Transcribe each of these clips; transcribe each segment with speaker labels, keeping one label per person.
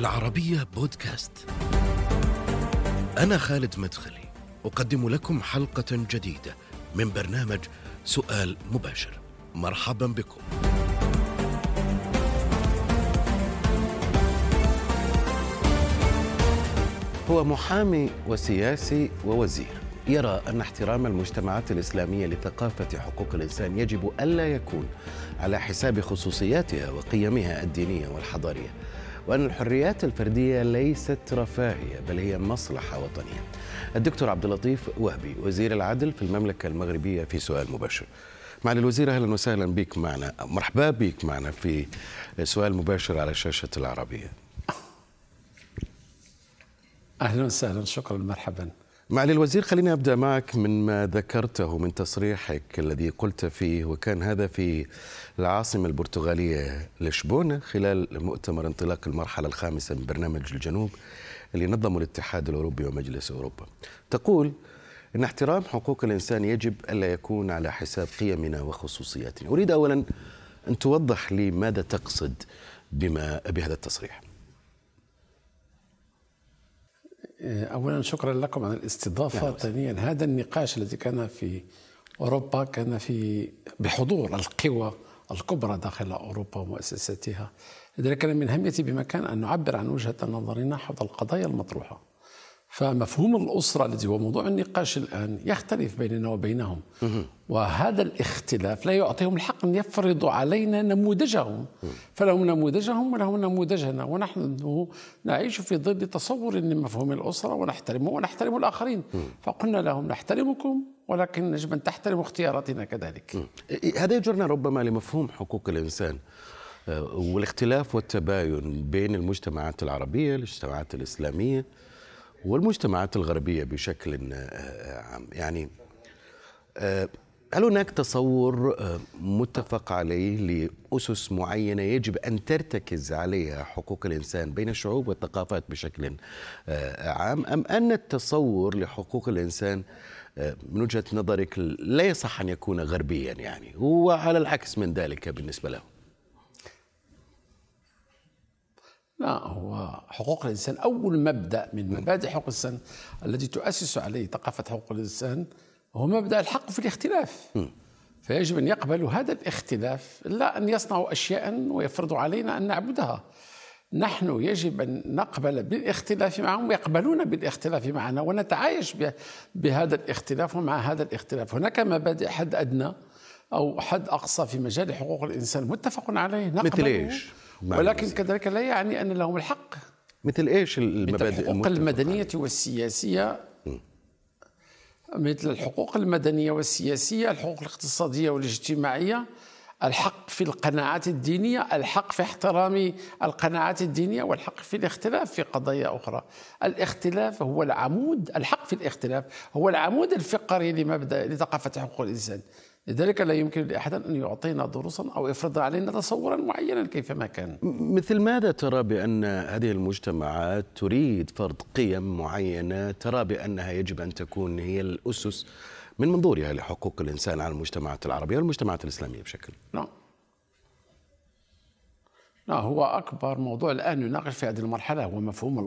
Speaker 1: العربية بودكاست. أنا خالد مدخلي، أقدم لكم حلقة جديدة من برنامج سؤال مباشر. مرحبا بكم. هو محامي وسياسي ووزير. يرى أن احترام المجتمعات الإسلامية لثقافة حقوق الإنسان يجب ألا يكون على حساب خصوصياتها وقيمها الدينية والحضارية وأن الحريات الفردية ليست رفاهية بل هي مصلحة وطنية. الدكتور عبد اللطيف وهبي وزير العدل في المملكة المغربية في سؤال مباشر. معالي الوزير أهلا وسهلا بك معنا مرحبا بك معنا في سؤال مباشر على شاشة العربية.
Speaker 2: أهلا وسهلا شكرا مرحبا.
Speaker 1: معالي الوزير خليني أبدأ معك من ما ذكرته من تصريحك الذي قلت فيه وكان هذا في العاصمة البرتغالية لشبونة خلال مؤتمر انطلاق المرحلة الخامسة من برنامج الجنوب اللي نظمه الاتحاد الأوروبي ومجلس أوروبا. تقول إن احترام حقوق الإنسان يجب ألا يكون على حساب قيمنا وخصوصياتنا. أريد اولا أن توضح لي ماذا تقصد بما بهذا التصريح.
Speaker 2: اولا شكرا لكم على الاستضافة. ثانيا هذا النقاش الذي كان في أوروبا كان في بحضور القوى الكبرى داخل أوروبا ومؤسساتها. لذلك كان من أهميتي بمكان أن نعبر عن وجهة نظرنا حول القضايا المطروحة. فمفهوم الأسرة الذي هو موضوع النقاش الآن يختلف بيننا وبينهم. وهذا الاختلاف لا يعطيهم الحق أن يفرضوا علينا نموذجهم. فلهم نموذجهم ولهم نموذجنا. ونحن نعيش في ظل تصور لمفهوم الأسرة ونحترمه ونحترم الآخرين. فقلنا لهم نحترمكم ولكن يجب أن تحترموا اختياراتنا كذلك.
Speaker 1: هذا يجرنا ربما لمفهوم حقوق الإنسان. والاختلاف والتباين بين المجتمعات العربية المجتمعات الإسلامية والمجتمعات الغربية بشكل عام. يعني هل هناك تصور متفق عليه لأسس معينة يجب أن ترتكز عليها حقوق الإنسان بين الشعوب والثقافات بشكل عام أم أن التصور لحقوق الإنسان من وجهة نظرك لا يصح أن يكون غربيا يعني؟ هو على العكس من ذلك بالنسبة له.
Speaker 2: لا هو حقوق الإنسان أول مبدأ من مبادئ حقوق الإنسان التي تؤسس عليه ثقافة حقوق الإنسان هو مبدأ الحق في الاختلاف. فيجب أن يقبلوا هذا الاختلاف لا أن يصنعوا اشياء ويفرضوا علينا أن نعبدها. نحن يجب أن نقبل بالاختلاف معهم ويقبلون بالاختلاف معنا ونتعايش بهذا الاختلاف ومع هذا الاختلاف. هناك مبادئ حد أدنى أو حد أقصى في مجال حقوق الإنسان متفق عليه نقبل
Speaker 1: مثل إيش؟
Speaker 2: ولكن كذلك لا يعني أن لهم الحق.
Speaker 1: مثل إيش المبادئ
Speaker 2: الحقوق المدنية والسياسية. مثل الحقوق المدنية والسياسية الحقوق الاقتصادية والاجتماعية الحق في القناعات الدينية الحق في احترام القناعات الدينية والحق في الاختلاف في قضايا أخرى. الاختلاف هو العمود الحق في الاختلاف هو العمود الفقري لمبدا لثقافة حقوق الإنسان. لذلك لا يمكن لأحد أن يعطينا دروسا أو يفرض علينا تصورا معينا كيفما كان.
Speaker 1: مثل ماذا ترى بأن هذه المجتمعات تريد فرض قيم معينة ترى بأنها يجب أن تكون هي الأسس من منظورها لحقوق الإنسان على المجتمعات العربية والمجتمعات الإسلامية بشكل.
Speaker 2: نعم. لا هو أكبر موضوع الآن يناقش في هذه المرحلة هو مفهوم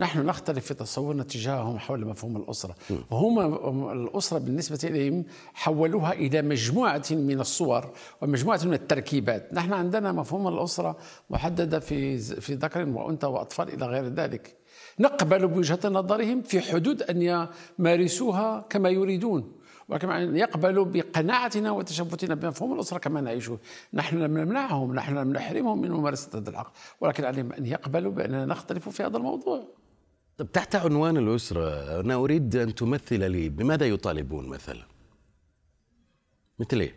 Speaker 2: نحن نختلف في تصورنا تجاههم حول مفهوم الأسرة. وهم الأسرة بالنسبة إليهم حولوها إلى مجموعة من الصور ومجموعة من التركيبات. نحن عندنا مفهوم الأسرة محددة في في ذكر وأنثى وأطفال إلى غير ذلك. نقبل بوجهة نظرهم في حدود أن يمارسوها كما يريدون. وكما يقبلوا بقناعتنا وتشبثنا بمفهوم الأسرة كما نعيشه. نحن لم نمنعهم نحن لم نحرمهم من ممارسة هذا الحق ولكن عليهم أن يقبلوا بأننا نختلف في هذا الموضوع.
Speaker 1: طب تحت عنوان الأسرة أنا أريد أن تمثل لي بماذا يطالبون مثلا؟ مثل إيه؟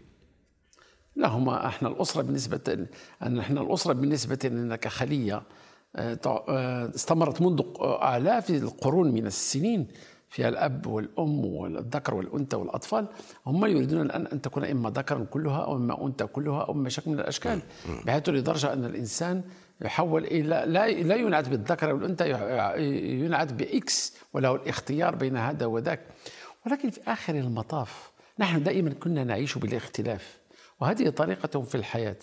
Speaker 2: لا هما إحنا الأسرة بالنسبة أن إحنا الأسرة بالنسبة لنا كخلية استمرت منذ آلاف القرون من السنين. فيها الأب والأم والذكر والأنثى والأطفال هم يريدون الآن أن تكون إما ذكرا كلها أو إما أنثى كلها أو إما شكل من الأشكال بحيث لدرجة أن الإنسان يحول إلى لا لا ينعت بالذكر والأنثى ينعت بإكس وله الاختيار بين هذا وذاك. ولكن في آخر المطاف نحن دائما كنا نعيش بالاختلاف وهذه طريقتهم في الحياة.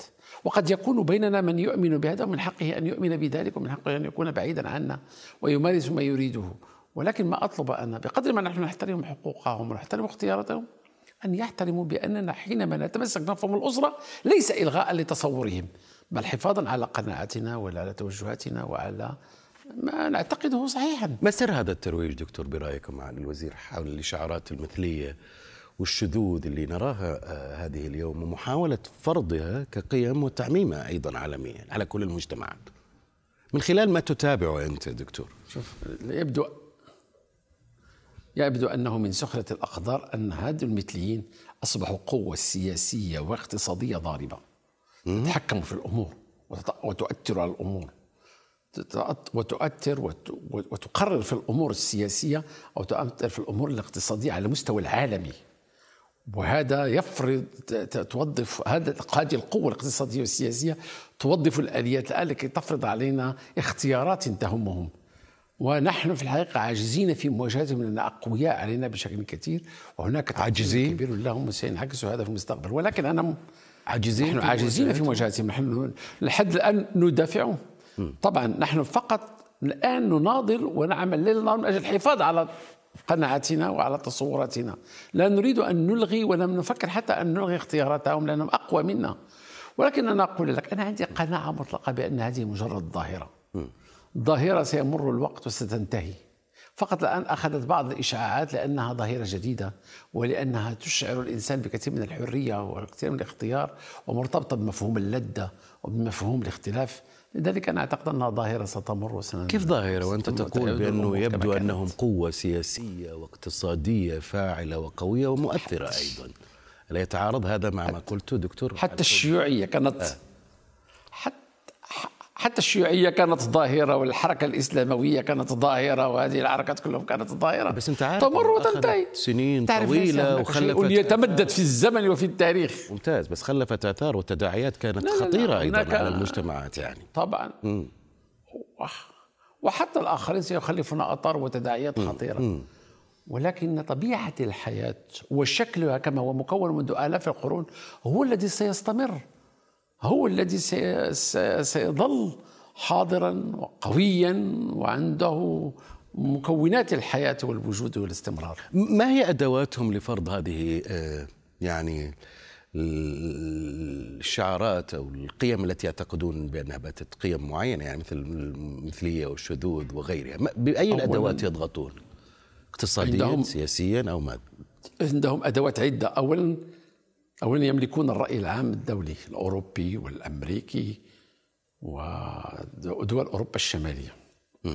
Speaker 2: وقد يكون بيننا من يؤمن بهذا ومن حقه أن يؤمن بذلك ومن حقه أن يكون بعيدا عنا ويمارس ما يريده. ولكن ما أطلب أنا بقدر ما نحن نحترم حقوقهم ونحترم اختياراتهم أن يحترموا بأننا حينما نتمسك بمفهوم الأسرة ليس إلغاء لتصورهم بل حفاظا على قناعاتنا وعلى توجهاتنا وعلى ما نعتقده صحيحا.
Speaker 1: ما سر هذا الترويج دكتور برأيكم معالي الوزير حول الإشعارات المثلية والشذوذ اللي نراها آه، هذه اليوم ومحاولة فرضها كقيم وتعميمها أيضا عالميا على كل المجتمعات. من خلال ما تتابعه أنت دكتور؟
Speaker 2: شوف يبدو يبدو أنه من سخرة الأقدار أن هذه المثليين أصبحوا قوة سياسية واقتصادية ضاربة. تتحكم في الأمور وتؤثر على الأمور. وتؤثر وتقرر في الأمور السياسية أو تؤثر في الأمور الاقتصادية على المستوى العالمي. وهذا يفرض توظف هذا هذه القوة الاقتصادية والسياسية توظف الآليات الآن لكي تفرض علينا اختيارات تهمهم. ونحن في الحقيقة عاجزين في مواجهتهم لأن أقوياء علينا بشكل كثير وهناك
Speaker 1: عاجزين؟
Speaker 2: كبير. لهم وسينعكس هذا في المستقبل. ولكن أنا
Speaker 1: عاجزين
Speaker 2: نحن عاجزين في مواجهتهم؟ نحن لحد الآن ندافعهم طبعا نحن فقط الآن نناضل ونعمل ليل نهار من أجل الحفاظ على قناعاتنا وعلى تصوراتنا. لا نريد أن نلغي ولم نفكر حتى أن نلغي اختياراتهم لأنهم أقوى منا. ولكن أنا أقول لك أنا عندي قناعة مطلقة بأن هذه مجرد ظاهرة. ظاهرة سيمر الوقت وستنتهي. فقط الآن أخذت بعض الإشعاعات لأنها ظاهرة جديدة ولأنها تشعر الإنسان بكثير من الحرية وكثير من الاختيار ومرتبطة بمفهوم اللذة وبمفهوم الاختلاف. لذلك أنا أعتقد أنها ظاهرة ستمر وسنة
Speaker 1: كيف ظاهرة؟ وأنت تقول بأنه يبدو أنهم قوة سياسية واقتصادية فاعلة وقوية ومؤثرة أيضا. ألا يتعارض هذا مع ما قلته دكتور
Speaker 2: حتى الشيوعية كانت آه. حتى الشيوعية كانت ظاهرة والحركة الإسلاموية كانت ظاهرة وهذه الحركات كلهم كانت ظاهرة.
Speaker 1: بس أنت عارف
Speaker 2: تمر وتنتهي.
Speaker 1: سنين طويلة
Speaker 2: وخلفت يتمدد في الزمن وفي التاريخ.
Speaker 1: ممتاز بس خلفت آثار وتداعيات كانت لا خطيرة لا لا أيضا على المجتمعات يعني.
Speaker 2: طبعا. م. وحتى الآخرين سيخلفون آثار وتداعيات خطيرة. م. ولكن طبيعة الحياة وشكلها كما هو مكون منذ آلاف القرون هو الذي سيستمر. هو الذي سيظل حاضرا وقويا وعنده مكونات الحياة والوجود والاستمرار.
Speaker 1: ما هي أدواتهم لفرض هذه آه، يعني الشعارات أو القيم التي يعتقدون بأنها باتت قيم معينة؟ يعني مثل المثلية والشذوذ وغيرها. بأي الأدوات يضغطون؟ اقتصاديا سياسيا أو ماذا
Speaker 2: عندهم أدوات عدة. أولا أولا يملكون الرأي العام الدولي الأوروبي والأمريكي ودول أوروبا الشمالية. م.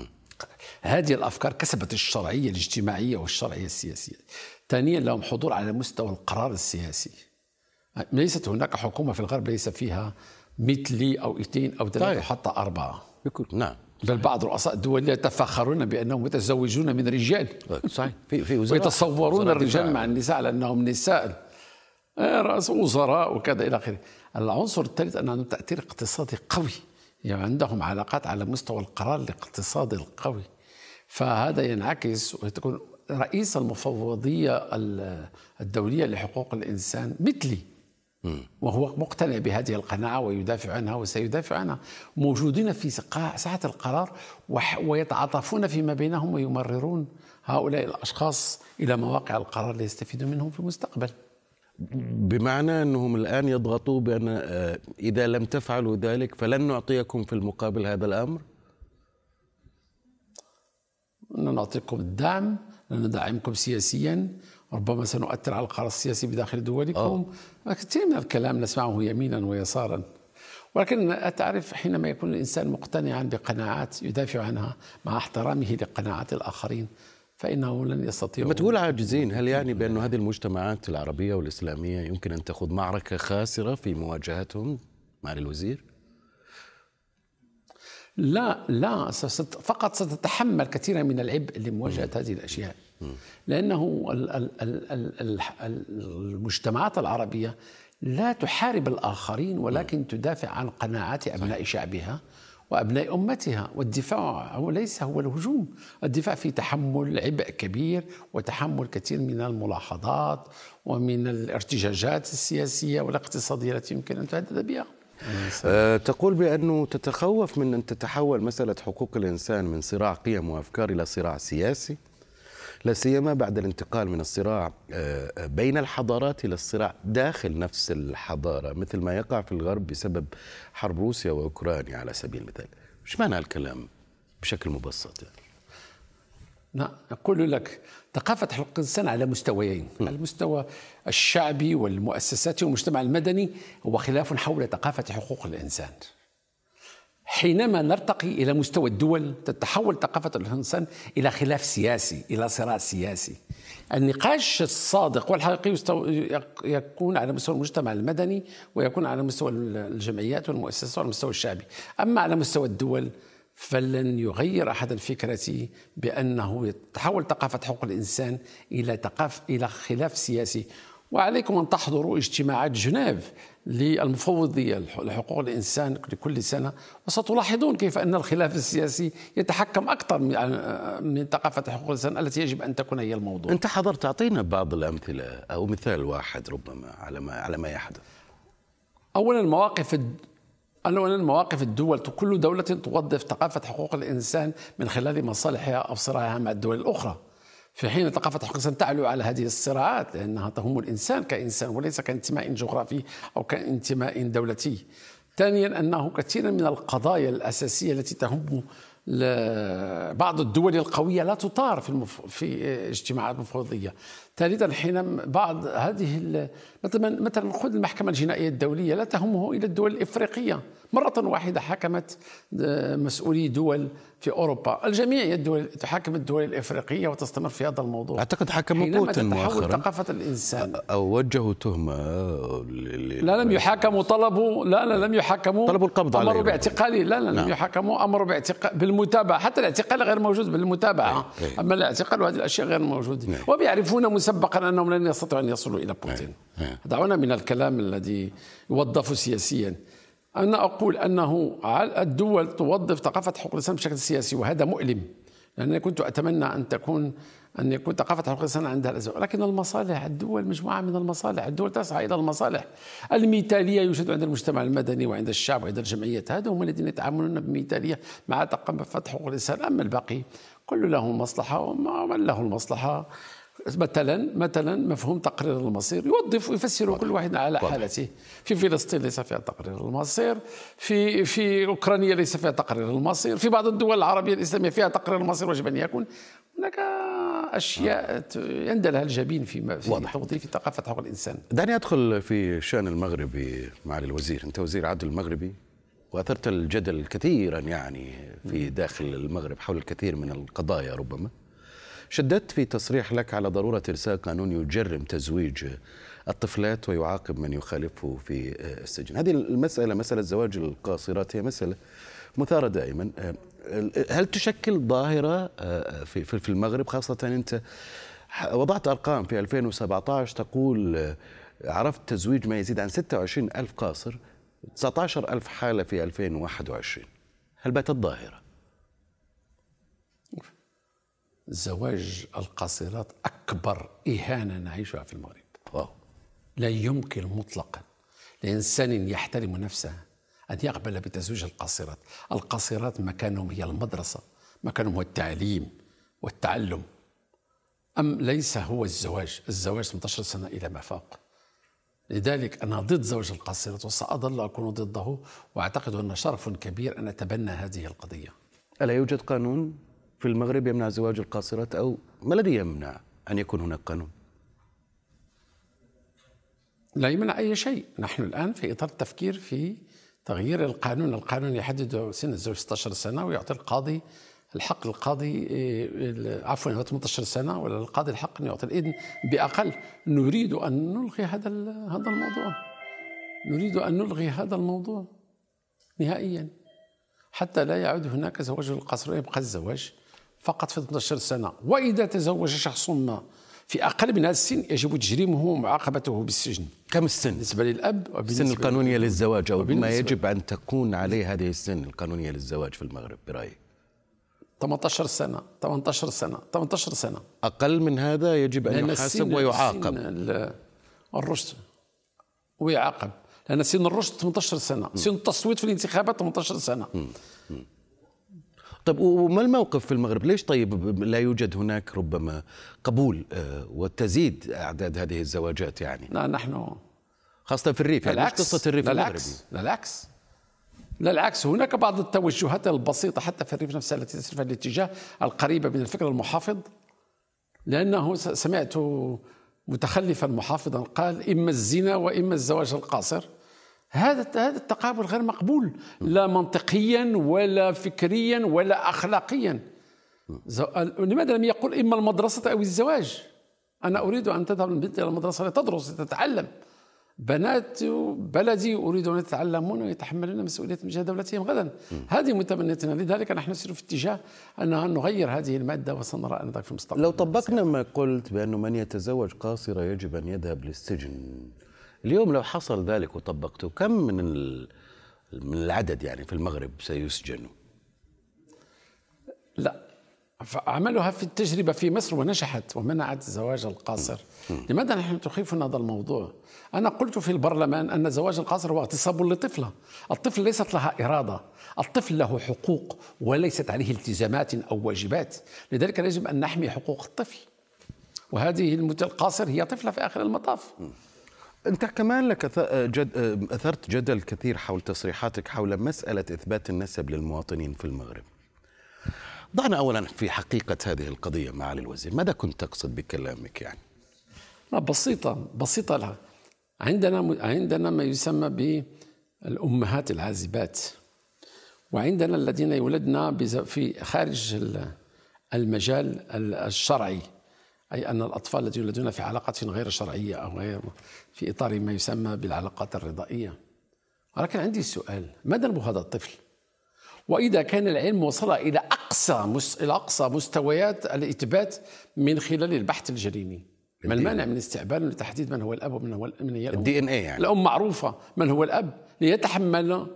Speaker 2: هذه الأفكار كسبت الشرعية الاجتماعية والشرعية السياسية. ثانيا لهم حضور على مستوى القرار السياسي. ليست هناك حكومة في الغرب ليس فيها مثلي أو اثنين أو ثلاثة طيب. حتى أربعة.
Speaker 1: بكل. نعم.
Speaker 2: بل بعض رؤساء الدول يتفاخرون بأنهم متزوجون من رجال.
Speaker 1: صحيح. في في
Speaker 2: ويتصورون الرجال مع النساء على أنهم نساء. رأس وزراء وكذا إلى آخره. العنصر الثالث أن عندهم تأثير اقتصادي قوي. يعني عندهم علاقات على مستوى القرار الاقتصادي القوي. فهذا ينعكس وتكون رئيس المفوضية الدولية لحقوق الإنسان مثلي. وهو مقتنع بهذه القناعة ويدافع عنها وسيدافع عنها. موجودين في ساحة القرار ويتعاطفون فيما بينهم ويمررون هؤلاء الأشخاص إلى مواقع القرار ليستفيدوا منهم في المستقبل.
Speaker 1: بمعنى أنهم الآن يضغطوا بأن آه، إذا لم تفعلوا ذلك فلن نعطيكم في المقابل هذا الأمر؟
Speaker 2: نعطيكم الدعم ندعمكم سياسيا ربما سنؤثر على القرار السياسي بداخل دولكم. آه. كثير من الكلام نسمعه يمينا ويسارا. ولكن تعرف حينما يكون الإنسان مقتنعا بقناعات يدافع عنها مع احترامه لقناعات الآخرين. فإنه لن يستطيع
Speaker 1: لما تقول عاجزين؟ هل يعني بأن هذه المجتمعات العربية والإسلامية يمكن أن تخوض معركة خاسرة في مواجهتهم مع الوزير؟
Speaker 2: لا لا فقط ستتحمل كثيرا من العبء لمواجهة هذه الأشياء. لأنه المجتمعات العربية لا تحارب الآخرين ولكن تدافع عن قناعات أبناء شعبها. وأبناء أمتها والدفاع هو ليس هو الهجوم. الدفاع في تحمل عبء كبير وتحمل كثير من الملاحظات ومن الارتجاجات السياسية والاقتصادية التي يمكن أن تهدد بها.
Speaker 1: أه تقول بأنه تتخوف من أن تتحول مسألة حقوق الإنسان من صراع قيم وأفكار إلى صراع سياسي؟ لا سيما بعد الانتقال من الصراع آه، بين الحضارات إلى الصراع داخل نفس الحضارة مثل ما يقع في الغرب بسبب حرب روسيا وأوكرانيا على سبيل المثال إيش معنى الكلام بشكل مبسط يعني؟
Speaker 2: نعم أقول لك ثقافة حقوق الإنسان على مستويين م. المستوى الشعبي والمؤسساتي والمجتمع المدني هو خلاف حول ثقافة حقوق الإنسان حينما نرتقي إلى مستوى الدول تتحول ثقافة الإنسان إلى خلاف سياسي إلى صراع سياسي. النقاش الصادق والحقيقي يكون على مستوى المجتمع المدني ويكون على مستوى الجمعيات والمؤسسات وعلى المستوى الشعبي أما على مستوى الدول فلن يغير أحد الفكرة بأنه يتحول ثقافة حقوق الإنسان إلى ثقافه إلى خلاف سياسي. وعليكم أن تحضروا اجتماعات جنيف للمفوضية لحقوق الإنسان لكل سنة. وستلاحظون كيف أن الخلاف السياسي يتحكم أكثر من ثقافة حقوق الإنسان التي يجب أن تكون هي الموضوع.
Speaker 1: أنت حضرت أعطينا بعض الأمثلة أو مثال واحد ربما على ما, على ما يحدث.
Speaker 2: أولا مواقف أولا مواقف الدول كل دولة توظف ثقافة حقوق الإنسان من خلال مصالحها أو صراعها مع الدول الأخرى. في حين ثقافة حقوق الإنسان تعلو على هذه الصراعات لأنها تهم الإنسان كإنسان وليس كانتماء جغرافي أو كانتماء دولتي. ثانيا أنه كثيرا من القضايا الأساسية التي تهم بعض الدول القوية لا تطار في المف... في اجتماعات مفوضية ثالثا حين بعض هذه مثلا مثلا خذ المحكمة الجنائية الدولية لا تهمه إلى الدول الإفريقية. مرة واحدة حكمت آه، مسؤولي دول في أوروبا. الجميع الدول تحاكم الدول الإفريقية وتستمر في هذا الموضوع.
Speaker 1: أعتقد حكموا بوتين مؤخرا.
Speaker 2: ثقافة الإنسان.
Speaker 1: أو وجهوا تهمة
Speaker 2: لا لم يحاكموا طلبوا لا لا لم يحاكموا
Speaker 1: طلبوا القبض
Speaker 2: عليه أمروا باعتقاله لا لا لم نعم. يحاكموا أمروا باعتقال بالمتابعة. حتى الاعتقال غير موجود بالمتابعة. أي. أي. أما الاعتقال وهذه الأشياء غير موجودة. نعم. وبيعرفون مسبقا أنهم لن يستطيعوا أن يصلوا إلى بوتين. دعونا من الكلام الذي يوظف سياسيا. أنا أقول أنه الدول توظف ثقافة حقوق الإنسان بشكل سياسي وهذا مؤلم. لأنني كنت أتمنى أن تكون أن يكون ثقافة حقوق الإنسان عندها الأزمة لكن المصالح الدول مجموعة من المصالح الدول تسعى إلى المصالح. المثالية يوجد عند المجتمع المدني وعند الشعب وعند الجمعيات. هذا هم الذين يتعاملون بمثالية مع ثقافة حقوق الإنسان. أما الباقي كل له مصلحة ومن له المصلحة؟ مثلا مثلا مفهوم تقرير المصير. يوظف ويفسر كل واحد على حالته. في فلسطين ليس فيها تقرير المصير. في في أوكرانيا ليس فيها تقرير المصير. في بعض الدول العربية الإسلامية فيها تقرير المصير وجب أن يكون. هناك أشياء يندى لها الجبين في في توظيف ثقافة حقوق الإنسان.
Speaker 1: دعني أدخل في شأن المغربي معالي الوزير. أنت وزير عدل المغربي وأثرت الجدل كثيرا يعني في داخل المغرب حول الكثير من القضايا ربما. شددت في تصريح لك على ضرورة إرساء قانون يجرم تزويج الطفلات ويعاقب من يخالفه في السجن. هذه المسألة مسألة زواج القاصرات هي مسألة مثارة دائما. هل تشكل ظاهرة في المغرب؟ خاصة أنت وضعت أرقام في 2017 تقول عرفت تزويج ما يزيد عن 26 ألف قاصر 19 ألف حالة في 2021 هل باتت ظاهرة؟
Speaker 2: زواج القاصرات أكبر إهانة نعيشها في المغرب. واو. لا يمكن مطلقا لإنسان يحترم نفسه أن يقبل بتزويج القاصرات. القاصرات مكانهم هي المدرسة مكانهم هو التعليم والتعلم. أم ليس هو الزواج؟ الزواج 18 سنة إلى ما فوق. لذلك أنا ضد زواج القاصرات وسأظل أكون ضده وأعتقد أن شرف كبير أن أتبنى هذه القضية.
Speaker 1: ألا يوجد قانون؟ في المغرب يمنع زواج القاصرات أو ما الذي يمنع أن يكون هناك قانون؟
Speaker 2: لا يمنع أي شيء. نحن الآن في إطار التفكير في تغيير القانون. القانون يحدد سن الزواج 16 سنة ويعطي القاضي الحق القاضي إيه، عفوا 18 سنة ولا القاضي الحق أن يعطي الإذن. بأقل نريد أن نلغي هذا هذا الموضوع. نريد أن نلغي هذا الموضوع نهائيا. حتى لا يعود هناك زواج القصر ويبقى الزواج فقط في 18 سنة. وإذا تزوج شخص ما في أقل من هذا السن يجب تجريمه ومعاقبته بالسجن.
Speaker 1: كم السن؟
Speaker 2: بالنسبة للأب
Speaker 1: السن القانونية للزواج أو ما يجب أن تكون عليه هذه السن القانونية للزواج في المغرب برأيك؟
Speaker 2: 18 سنة. 18 سنة. 18 سنة.
Speaker 1: أقل من هذا يجب أن يحاسب ويعاقب.
Speaker 2: الرشد. ويعاقب. لأن سن الرشد 18 سنة. سن التصويت في الانتخابات 18 سنة.
Speaker 1: طيب وما الموقف في المغرب؟ ليش طيب لا يوجد هناك ربما قبول آه، وتزيد أعداد هذه الزواجات يعني؟
Speaker 2: لا نحن
Speaker 1: خاصة في الريف يعني قصة الريف
Speaker 2: لا
Speaker 1: المغربي
Speaker 2: العكس لا العكس لا العكس هناك بعض التوجهات البسيطة حتى في الريف نفسها التي تسير في الاتجاه القريبة من الفكر المحافظ لأنه سمعت متخلفا محافظا قال إما الزنا وإما الزواج القاصر هذا هذا التقابل غير مقبول لا منطقيا ولا فكريا ولا أخلاقيا. زو- لماذا لم يقل إما المدرسة أو الزواج؟ أنا أريد أن تذهب البنت إلى المدرسة لتدرس لتتعلم. بنات بلدي أريد أن يتعلمون ويتحملون مسؤولية تجاه دولتهم غدا. هذه متمنيتنا. لذلك نحن نسير في اتجاه أن نغير هذه المادة وسنرى أنذاك في المستقبل.
Speaker 1: لو طبقنا ما قلت بأنه من يتزوج قاصرة يجب أن يذهب للسجن. اليوم لو حصل ذلك وطبقته كم من من العدد يعني في المغرب سيسجن؟
Speaker 2: لا فعملها في التجربة في مصر ونجحت ومنعت الزواج القاصر. لماذا نحن تخيفنا هذا الموضوع؟ أنا قلت في البرلمان أن الزواج القاصر هو اغتصاب لطفلة. الطفل ليست لها إرادة. الطفل له حقوق وليست عليه التزامات أو واجبات. لذلك يجب أن نحمي حقوق الطفل. وهذه القاصر هي طفلة في آخر المطاف.
Speaker 1: أنت كمان لك أث- جد أثرت جدل كثير حول تصريحاتك حول مسألة إثبات النسب للمواطنين في المغرب. ضعنا أولا في حقيقة هذه القضية معالي الوزير. ماذا كنت تقصد بكلامك يعني؟
Speaker 2: لا بسيطة بسيطة لها. عندنا عندنا ما يسمى بالأمهات العازبات وعندنا الذين يولدن بز- في خارج ال- المجال ال- الشرعي. أي أن الأطفال الذين يولدون في علاقة غير شرعية أو غير في إطار ما يسمى بالعلاقات الرضائية. ولكن عندي سؤال ما ذنب هذا الطفل؟ وإذا كان العلم وصل إلى أقصى مس... إلى أقصى مستويات الإثبات من خلال البحث الجريمي. ما المانع من استعبال لتحديد من هو الأب ومن هو من هي الأم؟
Speaker 1: الدي إن اي يعني.
Speaker 2: الأم معروفة من هو الأب ليتحمل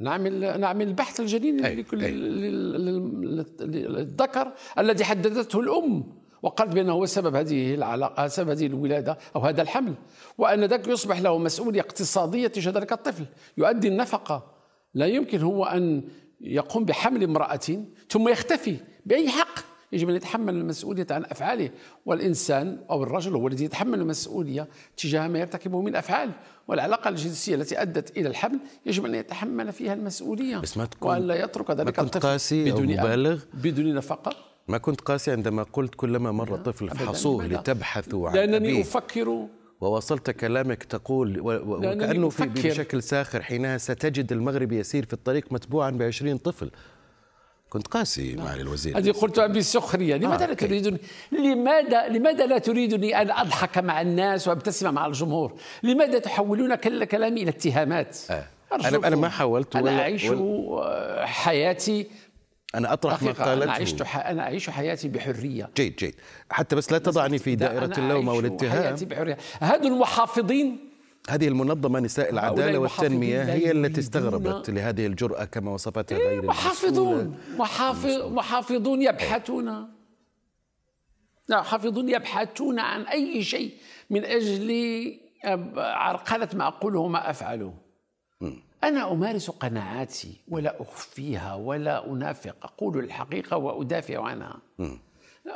Speaker 2: نعمل نعمل البحث الجنيني
Speaker 1: أي،
Speaker 2: لكل
Speaker 1: أي.
Speaker 2: للذكر الذي حددته الأم. وقالت بأنه هو سبب هذه العلاقة سبب هذه الولادة أو هذا الحمل وأن ذاك يصبح له مسؤوليه اقتصادية تجاه ذلك الطفل يؤدي النفقة. لا يمكن هو أن يقوم بحمل امرأة ثم يختفي بأي حق. يجب أن يتحمل المسؤولية عن أفعاله. والإنسان أو الرجل هو الذي يتحمل المسؤولية تجاه ما يرتكبه من أفعال. والعلاقة الجنسية التي أدت إلى الحمل يجب أن يتحمل فيها المسؤولية.
Speaker 1: بس ما تكون-
Speaker 2: والا يترك ذلك الطفل
Speaker 1: قاسي أو
Speaker 2: بدون أب،
Speaker 1: مبالغ؟
Speaker 2: بدون نفقة.
Speaker 1: ما كنت قاسي عندما قلت كلما مر طفل فحصوه؟ لتبحثوا عن
Speaker 2: لأنني
Speaker 1: أبيه
Speaker 2: أفكر
Speaker 1: ووصلت كلامك تقول
Speaker 2: لأنني
Speaker 1: وكأنه في
Speaker 2: أفكر.
Speaker 1: بشكل ساخر حينها ستجد المغرب يسير في الطريق متبوعا بعشرين طفل كنت قاسي معالي الوزير
Speaker 2: هذه قلتها بسخريه لماذا
Speaker 1: آه،
Speaker 2: لا. تريدني لماذا لماذا لا تريدني أن أضحك مع الناس وابتسم مع الجمهور لماذا تحولون كل كلامي إلى اتهامات
Speaker 1: آه. أنا- أنا ما حاولت
Speaker 2: أنا
Speaker 1: أعيش
Speaker 2: حياتي
Speaker 1: أنا أطرح ما
Speaker 2: دقيقة أنا عشت
Speaker 1: قالته
Speaker 2: ح... أنا أعيش حياتي بحرية.
Speaker 1: جيد جيد. حتى بس لا تضعني في
Speaker 2: أنا
Speaker 1: اللوم أو
Speaker 2: أعيش
Speaker 1: الاتهام.
Speaker 2: حياتي بحرية. هذو المحافظين.
Speaker 1: هذه المنظمة نساء العدالة والتنمية هي التي استغربت لهذه الجرأة كما وصفتها غير المسؤولة.
Speaker 2: محافظون محافظ محافظون يبحثون. لا محافظون يبحثون عن أي شيء من أجل عرقلة ما أقوله وما أفعله. أنا أمارس قناعاتي ولا أخفيها ولا أنافق أقول الحقيقة وأدافع عنها.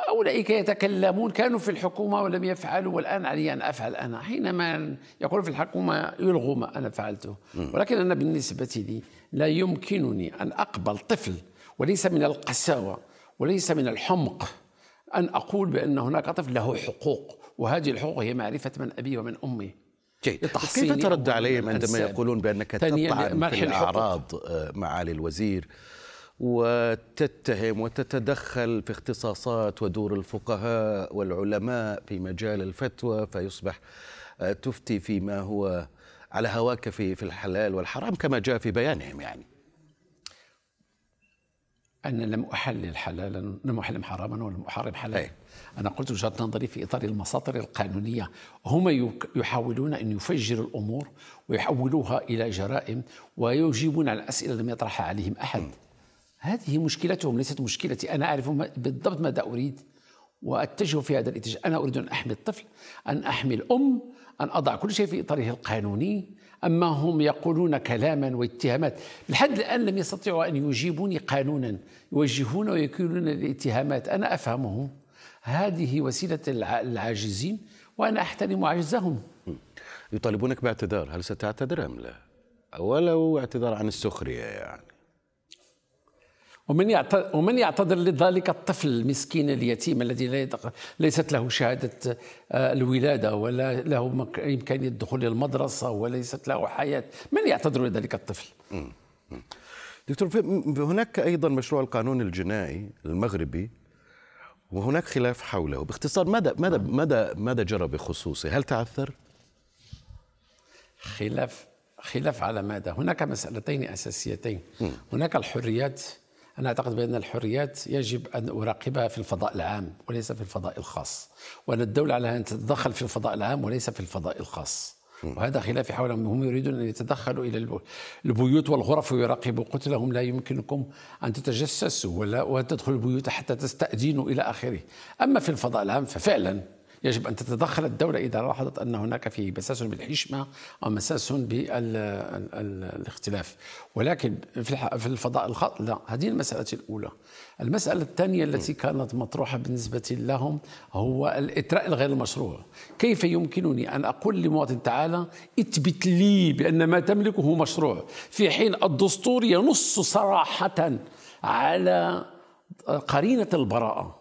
Speaker 2: أولئك يتكلمون كانوا في الحكومة ولم يفعلوا والآن علي أن أفعل أنا. حينما يقول في الحكومة يلغوا ما أنا فعلته. ولكن أنا بالنسبة لي لا يمكنني أن أقبل طفل وليس من القساوة وليس من الحمق أن أقول بأن هناك طفل له حقوق وهذه الحقوق هي معرفة من أبي ومن أمي.
Speaker 1: جيد كيف ترد عليهم عندما. يقولون بأنك تطعن في. الأعراض آه، معالي الوزير وتتهم وتتدخل في اختصاصات ودور الفقهاء والعلماء في مجال الفتوى فيصبح آه، تفتي فيما هو على هواك في في الحلال والحرام كما جاء في بيانهم يعني
Speaker 2: أنا لم أحلل حلالا لم أحرم حراما ولم أحرم حلالا. أنا قلت وجهة نظري في إطار المساطر القانونية هم يحاولون أن يفجروا الأمور ويحولوها إلى جرائم ويجيبون على الأسئلة لم يطرحها عليهم أحد. هذه مشكلتهم ليست مشكلتي. أنا أعرف بالضبط ماذا أريد وأتجه في هذا الاتجاه. أنا أريد أن أحمي الطفل أن أحمي الأم أن أضع كل شيء في إطاره القانوني. أما هم يقولون كلاما واتهامات. لحد الآن لم يستطيعوا أن يجيبوني قانونا. يوجهون ويكيلون الاتهامات. أنا أفهمهم. هذه وسيلة العاجزين وأنا أحترم عجزهم
Speaker 1: يطالبونك باعتذار هل ستعتذر أم لا؟ ولو اعتذار عن السخرية يعني.
Speaker 2: ومن ومن يعتذر لذلك الطفل المسكين اليتيم الذي ليست له شهادة آه، الولادة ولا له امكانيه الدخول للمدرسه وليست له حياة. من يعتذر لذلك الطفل؟
Speaker 1: دكتور هناك أيضا مشروع القانون الجنائي المغربي وهناك خلاف حوله. باختصار ماذا ماذا ماذا ماذا جرى بخصوصه؟ هل تعثر؟
Speaker 2: خلاف خلاف على ماذا؟ هناك مسألتين أساسيتين. هناك الحريات. أنا أعتقد بأن الحريات يجب أن أراقبها في الفضاء العام وليس في الفضاء الخاص. وأن الدولة عليها أن تتدخل في الفضاء العام وليس في الفضاء الخاص. وهذا خلاف حولهم هم يريدون أن يتدخلوا إلى البيوت والغرف ويراقبوا قلت لهم لا يمكنكم أن تتجسسوا ولا وأن تدخلوا البيوت حتى تستأذنوا إلى آخره. أما في الفضاء العام ففعلا يجب أن تتدخل الدولة إذا لاحظت أن هناك فيه مساس بالحشمة أو مساس بالاختلاف ولكن في الفضاء الخاص لا هذه المسألة الأولى. المسألة الثانية التي كانت مطروحة بالنسبة لهم هو الإتراء الغير المشروع كيف يمكنني أن أقول لمواطن تعالى اثبت لي بأن ما تملكه مشروع. في حين الدستور ينص صراحة على قرينة البراءة.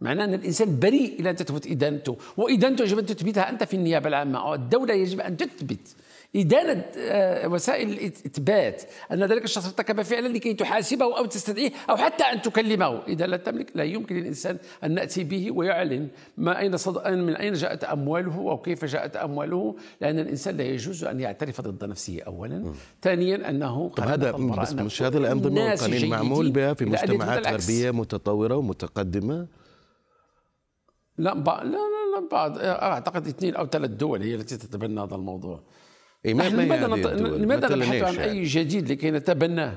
Speaker 2: معناه أن الإنسان بريء إلى أن تثبت إدانته وإدانته يجب أن تثبتها أنت في النيابة العامة الدولة يجب أن تثبت. إدانة آه، وسائل الإثبات أن ذلك الشخص ارتكب فعلا لكي تحاسبه أو تستدعيه أو حتى أن تكلمه. إذا لا تملك لا يمكن للإنسان أن نأتي به ويعلن ما أين صد... من أين جاءت أمواله أو كيف جاءت أمواله لأن الإنسان لا يجوز أن يعترف ضد نفسه أولا. ثانيا أنه
Speaker 1: طب هذا بس مش هذا الأنظمة والقانون معمول بها في مجتمعات غربية متطورة ومتقدمة؟
Speaker 2: لا لا لا, لا بعض أعتقد اثنين أو ثلاث دول هي التي تتبنى هذا الموضوع.
Speaker 1: إيه ما لماذا نط...
Speaker 2: لماذا نبحث عن أي جديد لكي نتبناه؟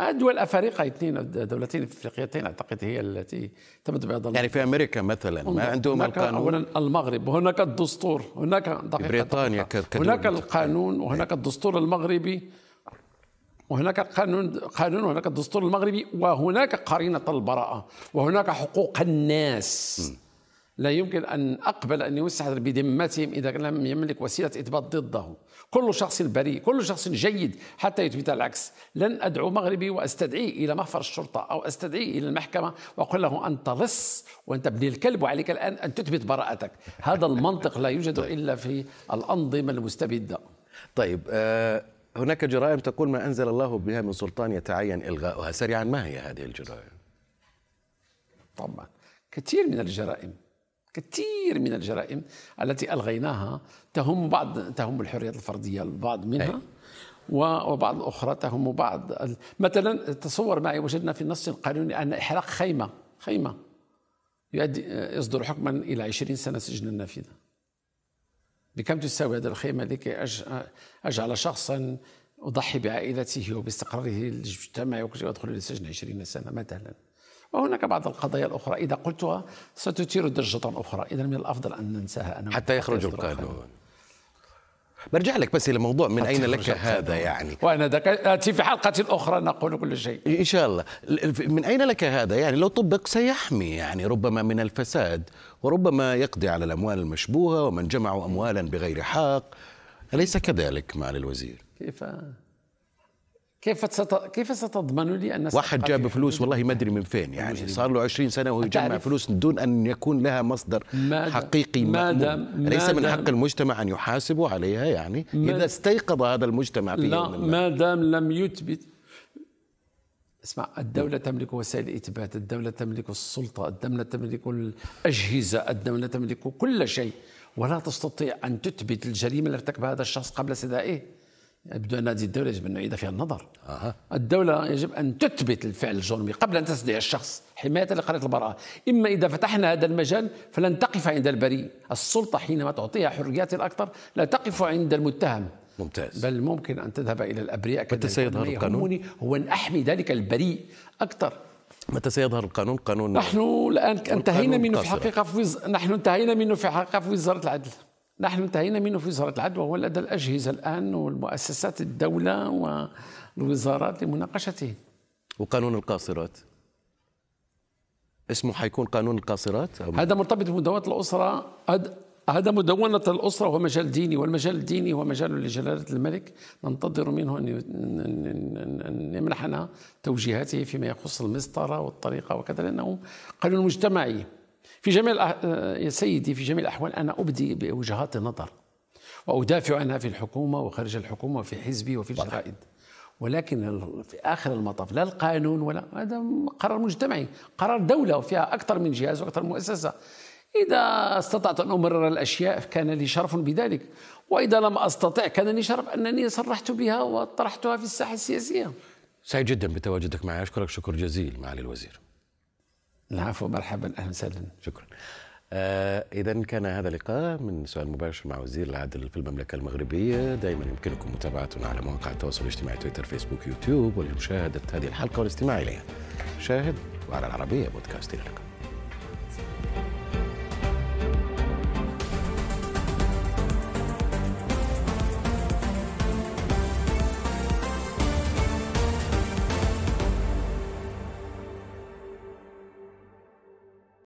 Speaker 2: الدول الافارقه اثنين دولتين أفريقيتين أعتقد هي التي تمت بهذا
Speaker 1: يعني في أمريكا مثلا ما عندهم القانون؟
Speaker 2: اولا المغرب وهناك الدستور هناك
Speaker 1: دقيقة بريطانيا
Speaker 2: هناك القانون وهناك الدستور المغربي. وهناك قانون قانون وهناك الدستور المغربي وهناك قرينة البراءة وهناك حقوق الناس. لا يمكن أن أقبل أن يستحضر بذمتهم إذا لم يملك وسيلة إثبات ضده. كل شخص بريء كل شخص جيد حتى يثبت العكس. لن أدعو مغربي وأستدعيه إلى محفر الشرطة أو أستدعيه إلى المحكمة وأقول له أنت لص وأنت ابن الكلب وعليك الآن أن تثبت براءتك. هذا المنطق لا يوجد إلا في الأنظمة المستبدة.
Speaker 1: طيب آه هناك جرائم تقول ما أنزل الله بها من سلطان يتعين إلغاؤها. سريعا ما هي هذه الجرائم؟
Speaker 2: طبعا. كثير من الجرائم كثير من الجرائم التي ألغيناها تهم بعض تهم الحريات الفردية البعض منها وبعض الأخرى تهم بعض. مثلا تصور معي وجدنا في النص القانوني أن إحراق خيمة خيمة يؤدي يصدر حكما إلى 20 سنة سجن نافذة بكم تساوي هذه الخيمة؟ لكي أجعل شخصا أضحي بعائلته وباستقراره المجتمعي ويدخل إلى السجن 20 سنة مثلا. وهناك بعض القضايا الأخرى. إذا قلتها ستثير ضجة أخرى إذا من الأفضل أن ننساها
Speaker 1: أنا حتى يخرج القانون. برجع لك بس إلى موضوع من أين لك هذا يعني.
Speaker 2: وأنا أتي في حلقة أخرى نقول كل شيء.
Speaker 1: إن شاء الله. من أين لك هذا يعني؟ لو طبق سيحمي يعني ربما من الفساد وربما يقضي على الأموال المشبوهة ومن جمعوا اموالا بغير حق أليس كذلك معالي الوزير؟
Speaker 2: كيف؟ كيف ست... كيف ستضمن لي أن
Speaker 1: واحد جاب فلوس والله ما أدري من فين يعني. صار له 20 سنة وهو يجمع فلوس دون أن يكون لها مصدر مادم حقيقي مادم ليس من حق المجتمع أن يحاسبوا عليها يعني. إذا استيقظ هذا المجتمع في
Speaker 2: لا ما دام لم يثبت؟ اسمع الدولة تملك وسائل الإثبات الدولة تملك السلطة الدولة تملك الأجهزة الدولة تملك كل شيء. ولا تستطيع أن تثبت الجريمة اللي ارتكبها هذا الشخص قبل استدعائه يبدو أن هذه الدولة يجب أن نعيد فيها النظر. أه. الدولة يجب أن تثبت الفعل الجرمي قبل أن تستدعي الشخص حماية لقضية البراءة إما إذا فتحنا هذا المجال فلن تقف عند البريء. السلطة حينما تعطيها حريات الأكثر لا تقف عند المتهم.
Speaker 1: ممتاز.
Speaker 2: بل ممكن أن تذهب إلى الأبرياء
Speaker 1: متى سيظهر القانون؟
Speaker 2: هو أن أحمي ذلك البريء أكثر.
Speaker 1: متى سيظهر القانون؟ قانون
Speaker 2: نحن الآن انتهينا منه في حقيقة في وز... نحن انتهينا منه في حقيقة في وزارة العدل. نحن انتهينا منه في وزارة العدل وهو لدى الأجهزة الآن والمؤسسات الدولة والوزارات لمناقشته.
Speaker 1: وقانون القاصرات؟ اسمه حيكون قانون القاصرات
Speaker 2: أو هذا مرتبط بمدونة الأسرة هذا مدونة الأسرة هو مجال ديني والمجال الديني هو مجال لجلالة الملك. ننتظر منه أن يمنحنا توجيهاته فيما يخص المسطرة والطريقة وكذا لأنه قانون مجتمعي. في جميع يا سيدي في جميع الأحوال أنا أبدي بوجهات النظر وأدافع عنها في الحكومة وخارج الحكومة وفي حزبي وفي الجرائد. ولكن في آخر المطاف لا القانون ولا هذا قرار مجتمعي قرار دولة وفيها أكثر من جهاز وأكثر من مؤسسة. إذا استطعت أن أمرر الأشياء كان لي شرف بذلك. وإذا لم أستطع كان لي شرف أنني صرحت بها وطرحتها في الساحة السياسية.
Speaker 1: سعيد جدا بتواجدك معي. أشكرك شكر جزيل معالي الوزير.
Speaker 2: العفو مرحبا أهلا وسهلا.
Speaker 1: شكرا. آه إذا كان هذا لقاء من سؤال مباشر مع وزير العدل في المملكة المغربية. دائما يمكنكم متابعتنا على مواقع التواصل الاجتماعي تويتر فيسبوك يوتيوب ولمشاهدة هذه الحلقة والاستماع إليها. شاهد وعلى العربية بودكاست إلى اللقاء.